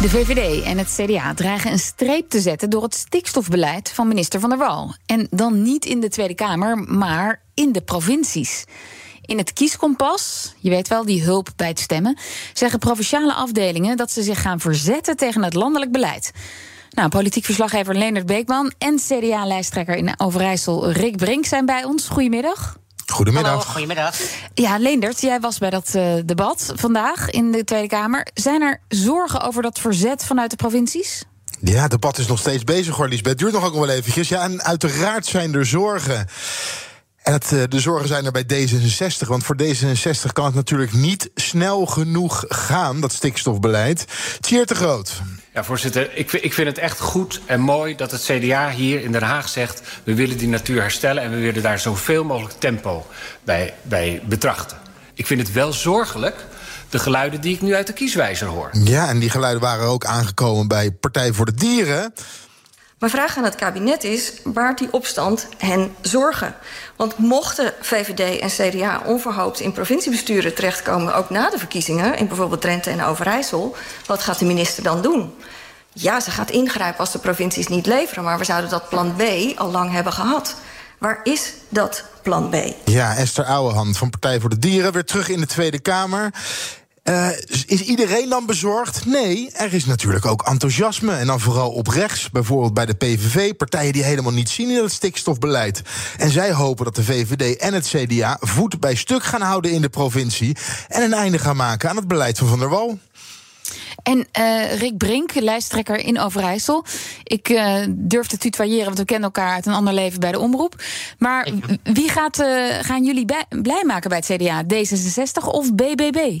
De VVD en het CDA dreigen een streep te zetten door het stikstofbeleid van minister Van der Wal. En dan niet in de Tweede Kamer, maar in de provincies. In het kieskompas, je weet wel, die hulp bij het stemmen, zeggen provinciale afdelingen dat ze zich gaan verzetten tegen het landelijk beleid. Nou, politiek verslaggever Leonard Beekman en CDA-lijsttrekker in Overijssel Rick Brink zijn bij ons. Goedemiddag. Goedemiddag. Hallo, goedemiddag. Ja, Leendert, jij was bij dat uh, debat vandaag in de Tweede Kamer. Zijn er zorgen over dat verzet vanuit de provincies? Ja, het debat is nog steeds bezig hoor, Lisbeth. Het duurt nog ook wel eventjes. Ja, en uiteraard zijn er zorgen. En het, de zorgen zijn er bij D66. Want voor D66 kan het natuurlijk niet snel genoeg gaan, dat stikstofbeleid. Tjeer te groot. Ja, voorzitter, ik, ik vind het echt goed en mooi dat het CDA hier in Den Haag zegt... we willen die natuur herstellen en we willen daar zoveel mogelijk tempo bij, bij betrachten. Ik vind het wel zorgelijk de geluiden die ik nu uit de kieswijzer hoor. Ja, en die geluiden waren ook aangekomen bij Partij voor de Dieren... Mijn vraag aan het kabinet is: baart die opstand hen zorgen? Want mochten VVD en CDA onverhoopt in provinciebesturen terechtkomen, ook na de verkiezingen, in bijvoorbeeld Drenthe en Overijssel, wat gaat de minister dan doen? Ja, ze gaat ingrijpen als de provincies niet leveren, maar we zouden dat plan B al lang hebben gehad. Waar is dat plan B? Ja, Esther Ouwehand van Partij voor de Dieren weer terug in de Tweede Kamer. Uh, is iedereen dan bezorgd? Nee, er is natuurlijk ook enthousiasme. En dan vooral op rechts, bijvoorbeeld bij de PVV. Partijen die helemaal niet zien in het stikstofbeleid. En zij hopen dat de VVD en het CDA voet bij stuk gaan houden in de provincie. En een einde gaan maken aan het beleid van Van der Wal. En uh, Rick Brink, lijsttrekker in Overijssel. Ik uh, durf te tutoyeren, want we kennen elkaar uit een ander leven bij de omroep. Maar wie gaat, uh, gaan jullie blij maken bij het CDA? D66 of BBB?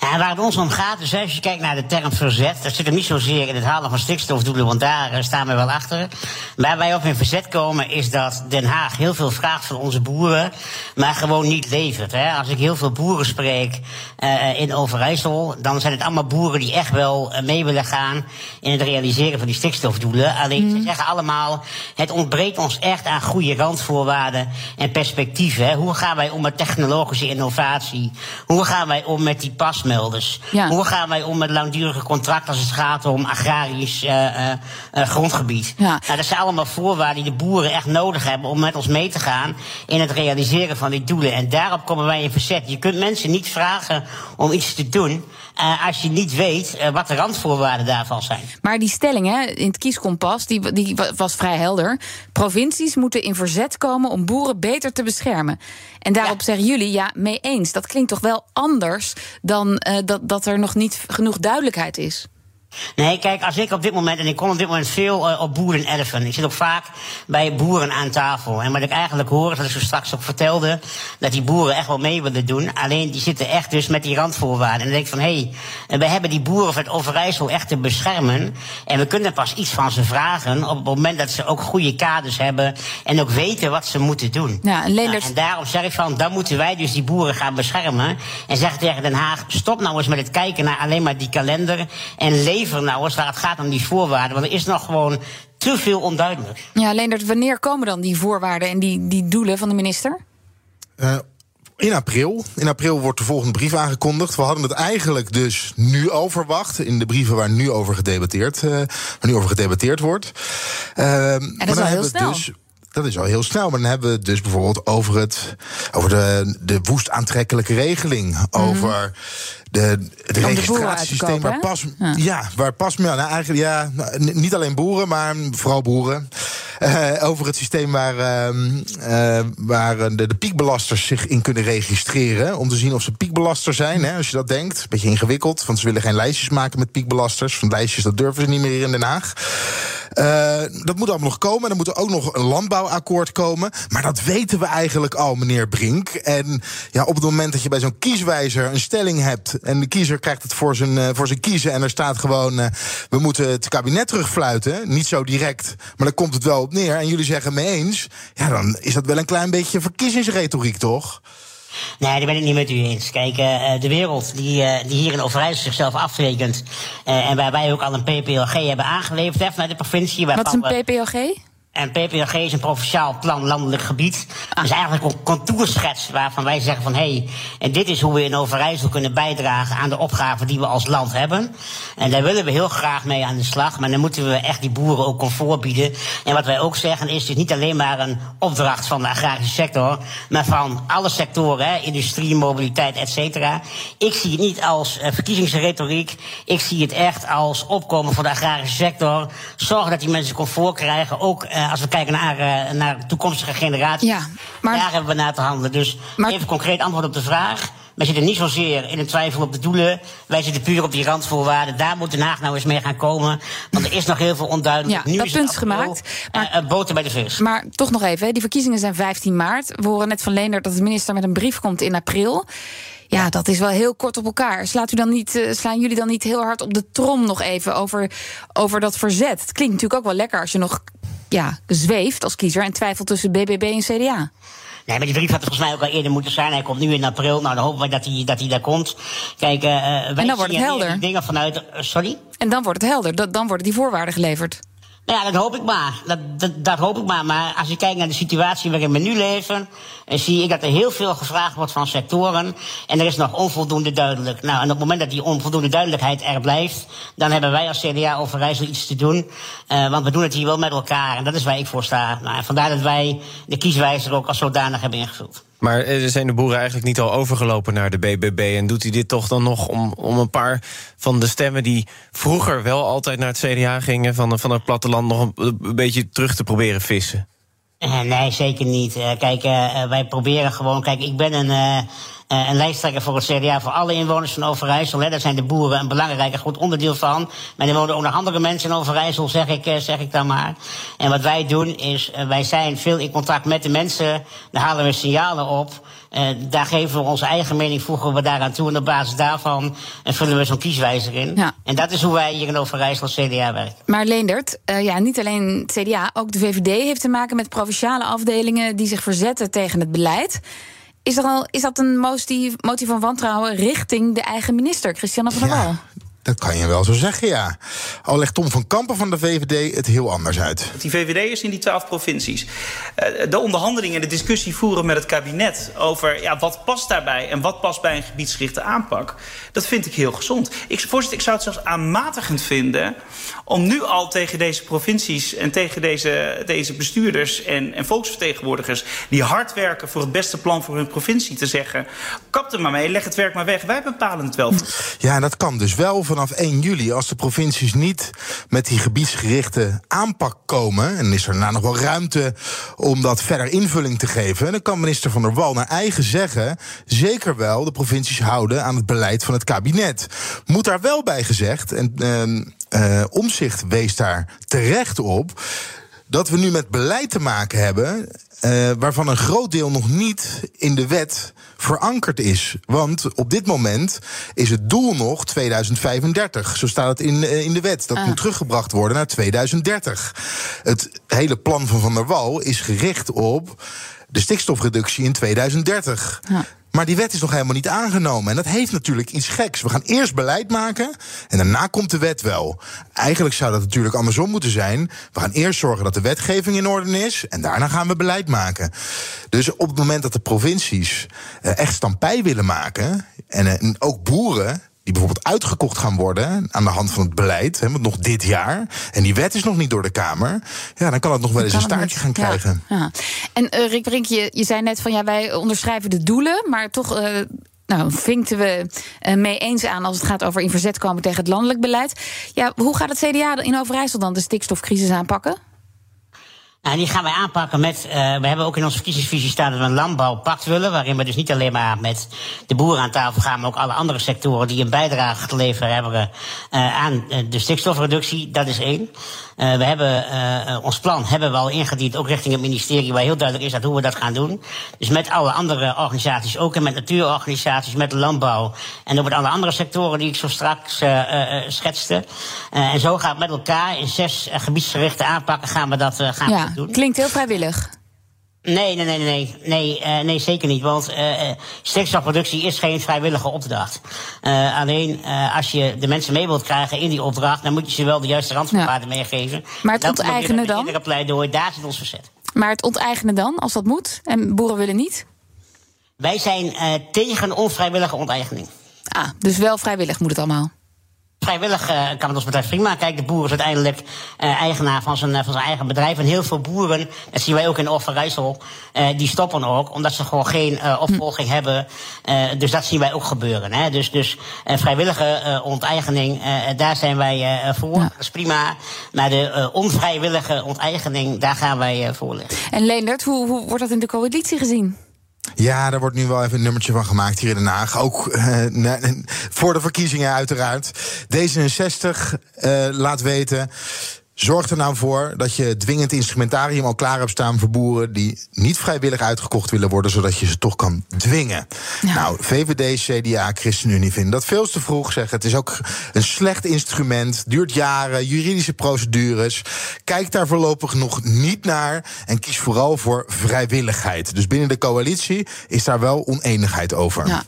Ja, waar het ons om gaat, dus als je kijkt naar de term verzet, dat zit er niet zozeer in het halen van stikstofdoelen, want daar uh, staan we wel achter. Waar wij op in verzet komen, is dat Den Haag heel veel vraagt van onze boeren, maar gewoon niet levert. Hè. Als ik heel veel boeren spreek uh, in Overijssel, dan zijn het allemaal boeren die echt wel uh, mee willen gaan in het realiseren van die stikstofdoelen. Alleen mm. ze zeggen allemaal, het ontbreekt ons echt aan goede randvoorwaarden en perspectieven. Hè. Hoe gaan wij om met technologische innovatie? Hoe gaan wij om met die Ja. Hoe gaan wij om met langdurige contracten als het gaat om agrarisch uh, uh, uh, grondgebied? Ja. Nou, dat zijn allemaal voorwaarden die de boeren echt nodig hebben om met ons mee te gaan in het realiseren van die doelen. En daarop komen wij in verzet. Je kunt mensen niet vragen om iets te doen. Uh, als je niet weet uh, wat de randvoorwaarden daarvan zijn. Maar die stelling hè, in het kieskompas die, die was vrij helder. Provincies moeten in verzet komen om boeren beter te beschermen. En daarop ja. zeggen jullie, ja, mee eens. Dat klinkt toch wel anders dan uh, dat, dat er nog niet genoeg duidelijkheid is. Nee, kijk, als ik op dit moment, en ik kom op dit moment veel uh, op boerenerven. Ik zit ook vaak bij boeren aan tafel. En wat ik eigenlijk hoor, is dat ik zo straks ook vertelde, dat die boeren echt wel mee willen doen. Alleen die zitten echt dus met die randvoorwaarden. En dan denk ik van, hé, hey, we hebben die boeren van het Overijssel echt te beschermen. En we kunnen pas iets van ze vragen op het moment dat ze ook goede kaders hebben. En ook weten wat ze moeten doen. Ja, en, nou, en daarom zeg ik van, dan moeten wij dus die boeren gaan beschermen. En zeggen tegen Den Haag, stop nou eens met het kijken naar alleen maar die kalender. En lever nou waar het gaat om die voorwaarden. Want er is nog gewoon te veel onduidelijk. Ja, Leendert, wanneer komen dan die voorwaarden en die, die doelen van de minister? Uh, in april. In april wordt de volgende brief aangekondigd. We hadden het eigenlijk dus nu al verwacht. In de brieven waar nu over gedebatteerd, uh, waar nu over gedebatteerd wordt. Uh, en dat is wel heel snel. Dus, dat is al heel snel. Maar dan hebben we het dus bijvoorbeeld over, het, over de, de woest aantrekkelijke regeling. Mm -hmm. Over de, het registratiesysteem waar pas, ja. ja. waar pas nou, eigenlijk ja, niet alleen boeren, maar vooral boeren. over het systeem waar, ehm, waar de, de, piekbelasters zich in kunnen registreren. Om te zien of ze piekbelaster zijn. Hè, als je dat denkt. Een beetje ingewikkeld, want ze willen geen lijstjes maken met piekbelasters. Van lijstjes, dat durven ze niet meer hier in Den Haag. Dat moet allemaal nog komen. Er moet er ook nog een landbouwakkoord komen. Maar dat weten we eigenlijk al, meneer Brink. En ja, op het moment dat je bij zo'n kieswijzer een stelling hebt. En de kiezer krijgt het voor zijn, uh, voor zijn kiezen. en er staat gewoon. Uh, we moeten het kabinet terugfluiten. Niet zo direct, maar dan komt het wel op neer. En jullie zeggen mee eens. Ja, dan is dat wel een klein beetje verkiezingsretoriek, toch? Nee, daar ben ik niet met u eens. Kijk, uh, de wereld die, uh, die hier in Overijssel zichzelf afrekent... Uh, en waarbij ook al een PPLG hebben aangeleverd heeft naar de provincie... Wat is een PPLG? En PPLG is een provinciaal plan landelijk gebied. Ah. Dus eigenlijk een contourschets waarvan wij zeggen van... hé, hey, en dit is hoe we in Overijssel kunnen bijdragen aan de opgaven die we als land hebben. En daar willen we heel graag mee aan de slag. Maar dan moeten we echt die boeren ook comfort bieden. En wat wij ook zeggen is, het is niet alleen maar een opdracht van de agrarische sector... maar van alle sectoren, hè, industrie, mobiliteit, et cetera. Ik zie het niet als uh, verkiezingsretoriek. Ik zie het echt als opkomen voor de agrarische sector. Zorgen dat die mensen comfort krijgen, ook... Uh, als we kijken naar, uh, naar toekomstige generaties, ja, maar, daar hebben we naar te handelen. Dus maar, even concreet antwoord op de vraag. Wij zitten niet zozeer in een twijfel op de doelen. Wij zitten puur op die randvoorwaarden. Daar moet Den Haag nou eens mee gaan komen. Want er is nog heel veel onduidelijk. Ja, nu dat is punt gemaakt. Maar, uh, boter bij de vis. Maar toch nog even, die verkiezingen zijn 15 maart. We horen net van Leender dat de minister met een brief komt in april. Ja, dat is wel heel kort op elkaar. Slaat u dan niet, uh, slaan jullie dan niet heel hard op de trom nog even over, over dat verzet? Het klinkt natuurlijk ook wel lekker als je nog ja, zweeft als kiezer en twijfelt tussen BBB en CDA. Nee, maar die brief had er volgens mij ook al eerder moeten zijn. Hij komt nu in april. Nou, dan hopen we dat hij, dat hij daar komt. Kijk, uh, wij en dan wordt het helder. Dingen vanuit, uh, sorry? En dan wordt het helder. Dan worden die voorwaarden geleverd. Nou ja, dat hoop ik maar. Dat, dat, dat, hoop ik maar. Maar als je kijkt naar de situatie waarin we nu leven, eh, zie ik dat er heel veel gevraagd wordt van sectoren. En er is nog onvoldoende duidelijk. Nou, en op het moment dat die onvoldoende duidelijkheid er blijft, dan hebben wij als CDA Overijssel iets te doen. Uh, want we doen het hier wel met elkaar. En dat is waar ik voor sta. Nou, vandaar dat wij de kieswijzer ook als zodanig hebben ingevuld. Maar eh, zijn de boeren eigenlijk niet al overgelopen naar de BBB? En doet hij dit toch dan nog om, om een paar van de stemmen die vroeger wel altijd naar het CDA gingen, van, van het platteland, nog een, een beetje terug te proberen vissen? Uh, nee, zeker niet. Kijk, wij proberen gewoon. Kijk, ik ben een een lijsttrekker voor het CDA voor alle inwoners van Overijssel. Hè. Daar zijn de boeren een belangrijk en goed onderdeel van. Maar er wonen ook nog andere mensen in Overijssel, zeg ik, uh, zeg ik dan maar. En wat wij doen is, uh, wij zijn veel in contact met de mensen. Daar halen we signalen op. Uh, daar geven we onze eigen mening, voegen we daaraan toe. En op basis daarvan vullen we zo'n kieswijzer in. Ja. En dat is hoe wij hier in Overijssel CDA werken. Maar Leendert, uh, ja, niet alleen het CDA, ook de VVD heeft te maken met provinciale afdelingen die zich verzetten tegen het beleid. Is, er al, is dat een motie, motie van wantrouwen richting de eigen minister, Christiane van der Wal? Ja. Dat kan je wel zo zeggen, ja. Al legt Tom van Kampen van de VVD het heel anders uit. Die VVD is in die twaalf provincies. Eh, de onderhandelingen, de discussie voeren met het kabinet... over ja, wat past daarbij en wat past bij een gebiedsgerichte aanpak... dat vind ik heel gezond. Ik, voorzitter, ik zou het zelfs aanmatigend vinden... om nu al tegen deze provincies en tegen deze, deze bestuurders... En, en volksvertegenwoordigers die hard werken voor het beste plan voor hun provincie... te zeggen, kap er maar mee, leg het werk maar weg. Wij bepalen het wel. Ja, en dat kan dus wel vanaf 1 juli, als de provincies niet met die gebiedsgerichte aanpak komen, en is er daarna nog wel ruimte om dat verder invulling te geven, dan kan minister Van der Wal naar eigen zeggen zeker wel de provincies houden aan het beleid van het kabinet. Moet daar wel bij gezegd, en uh, uh, Omzicht wees daar terecht op dat we nu met beleid te maken hebben. Uh, waarvan een groot deel nog niet in de wet verankerd is. Want op dit moment is het doel nog 2035. Zo staat het in, uh, in de wet. Dat ah. moet teruggebracht worden naar 2030. Het hele plan van Van der Wal is gericht op de stikstofreductie in 2030. Ja. Maar die wet is nog helemaal niet aangenomen. En dat heeft natuurlijk iets geks. We gaan eerst beleid maken en daarna komt de wet wel. Eigenlijk zou dat natuurlijk andersom moeten zijn. We gaan eerst zorgen dat de wetgeving in orde is en daarna gaan we beleid maken. Dus op het moment dat de provincies eh, echt stampij willen maken en eh, ook boeren die bijvoorbeeld uitgekocht gaan worden aan de hand van het beleid, hè, nog dit jaar, en die wet is nog niet door de Kamer, ja, dan kan het nog wel eens een staartje gaan krijgen. Ja, ja. En uh, Rick Brink, je, je zei net van ja, wij onderschrijven de doelen, maar toch. Uh, nou, vinkten we uh, mee eens aan als het gaat over in verzet komen tegen het landelijk beleid. Ja, hoe gaat het CDA in Overijssel dan de stikstofcrisis aanpakken? En die gaan wij aanpakken met. Uh, we hebben ook in onze verkiezingsvisie staan dat we een landbouwpact willen. Waarin we dus niet alleen maar met de boeren aan tafel gaan, maar ook alle andere sectoren die een bijdrage te leveren hebben uh, aan de stikstofreductie. Dat is één. Uh, we hebben ons plan hebben we al ingediend, ook richting het ministerie, waar heel duidelijk is dat hoe we dat gaan doen. Dus met alle andere organisaties, ook en met natuurorganisaties, met de landbouw en ook met alle andere sectoren die ik zo straks schetste. en zo gaan we met elkaar in zes gebiedsgerichte aanpakken gaan we dat gaan ja, doen. Klinkt heel vrijwillig. Nee, nee, nee, nee, nee, uh, nee zeker niet. Want uh, stikstofproductie is geen vrijwillige opdracht. Uh, alleen als je de mensen mee wilt krijgen in die opdracht, dan moet je ze wel de juiste randvoorwaarden ja. meegeven. Maar het dat onteigenen dan? Pleidooi, daar zit ons verzet. Maar het onteigenen dan, als dat moet, en boeren willen niet? Wij zijn tegen onvrijwillige onteigening. Ah, dus wel vrijwillig moet het allemaal? Vrijwillig uh, kan het ons bedrijf prima. Kijk, de boer is uiteindelijk uh, eigenaar van zijn, uh, van zijn eigen bedrijf. En heel veel boeren, dat zien wij ook in Overijssel, die stoppen ook omdat ze gewoon geen opvolging hm. hebben. dus dat zien wij ook gebeuren. Hè. Dus, dus vrijwillige onteigening, daar zijn wij voor. Ja. Dat is prima. Maar de onvrijwillige onteigening, daar gaan wij voor liggen. En Leendert, hoe, hoe wordt dat in de coalitie gezien? Ja, daar wordt nu wel even een nummertje van gemaakt hier in Den Haag. Ook uh, voor de verkiezingen uiteraard. D66 uh, laat weten Zorg er nou voor dat je dwingend instrumentarium al klaar hebt staan voor boeren die niet vrijwillig uitgekocht willen worden, zodat je ze toch kan dwingen. Ja. Nou, VVD, CDA, ChristenUnie vinden dat veel te vroeg. Zeggen het is ook een slecht instrument, duurt jaren, juridische procedures. Kijk daar voorlopig nog niet naar en kies vooral voor vrijwilligheid. Dus binnen de coalitie is daar wel oneenigheid over. Ja.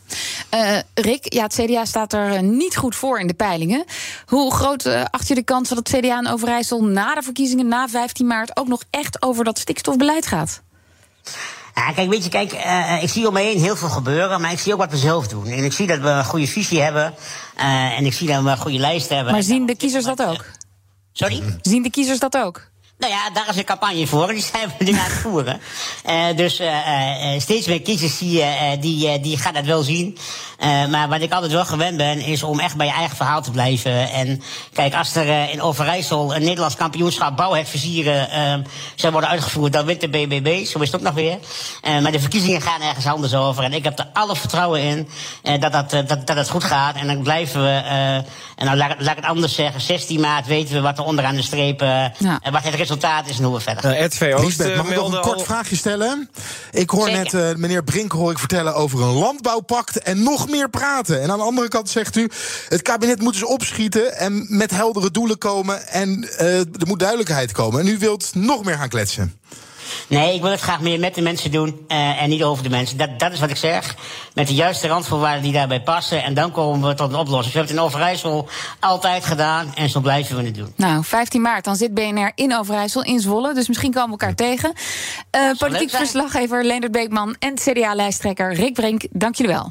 Uh, Rick, ja, het CDA staat er niet goed voor in de peilingen. Hoe groot uh, acht je de kans dat het CDA in Overijssel na de verkiezingen, na 15 maart, ook nog echt over dat stikstofbeleid gaat? Ja, kijk, weet je, kijk, uh, ik zie om me heen heel veel gebeuren, maar ik zie ook wat we zelf doen. En ik zie dat we een goede visie hebben uh, en ik zie dat we een goede lijst hebben. Maar zien de kiezers dat ook? Sorry? Zien de kiezers dat ook? Nou ja, daar is een campagne voor. Die zijn we nu aan het voeren. Uh, dus uh, uh, steeds meer kiezers zie je, die, die gaan dat wel zien. maar wat ik altijd wel gewend ben, is om echt bij je eigen verhaal te blijven. En kijk, als er in Overijssel een Nederlands kampioenschap bouwhek versieren zou worden uitgevoerd, dan wint de BBB. Zo is het ook nog weer. maar de verkiezingen gaan ergens anders over. En ik heb er alle vertrouwen in dat, dat, dat, dat het goed gaat. En dan blijven we, en nou laat, laat ik het anders zeggen, 16 maart weten we wat er onderaan de streep, ja. wat het resultaat is en hoe we verder gaan. Uh, RTV Oost Liesbeth, mag ik nog een kort vraagje stellen? Ik hoor Zeker. net uh, meneer Brink hoor ik vertellen over een landbouwpact en nog meer praten. En aan de andere kant zegt u, het kabinet moet dus opschieten en met heldere doelen komen en uh, er moet duidelijkheid komen. En u wilt nog meer gaan kletsen. Nee, ik wil het graag meer met de mensen doen uh, en niet over de mensen. Dat, dat is wat ik zeg. Met de juiste randvoorwaarden die daarbij passen. En dan komen we tot een oplossing. We hebben het in Overijssel altijd gedaan en zo blijven we het doen. Nou, 15 maart, dan zit BNR in Overijssel, in Zwolle. Dus misschien komen we elkaar tegen. Uh, politiek verslaggever Leendert Beekman en CDA-lijsttrekker Rick Brink, dank jullie wel.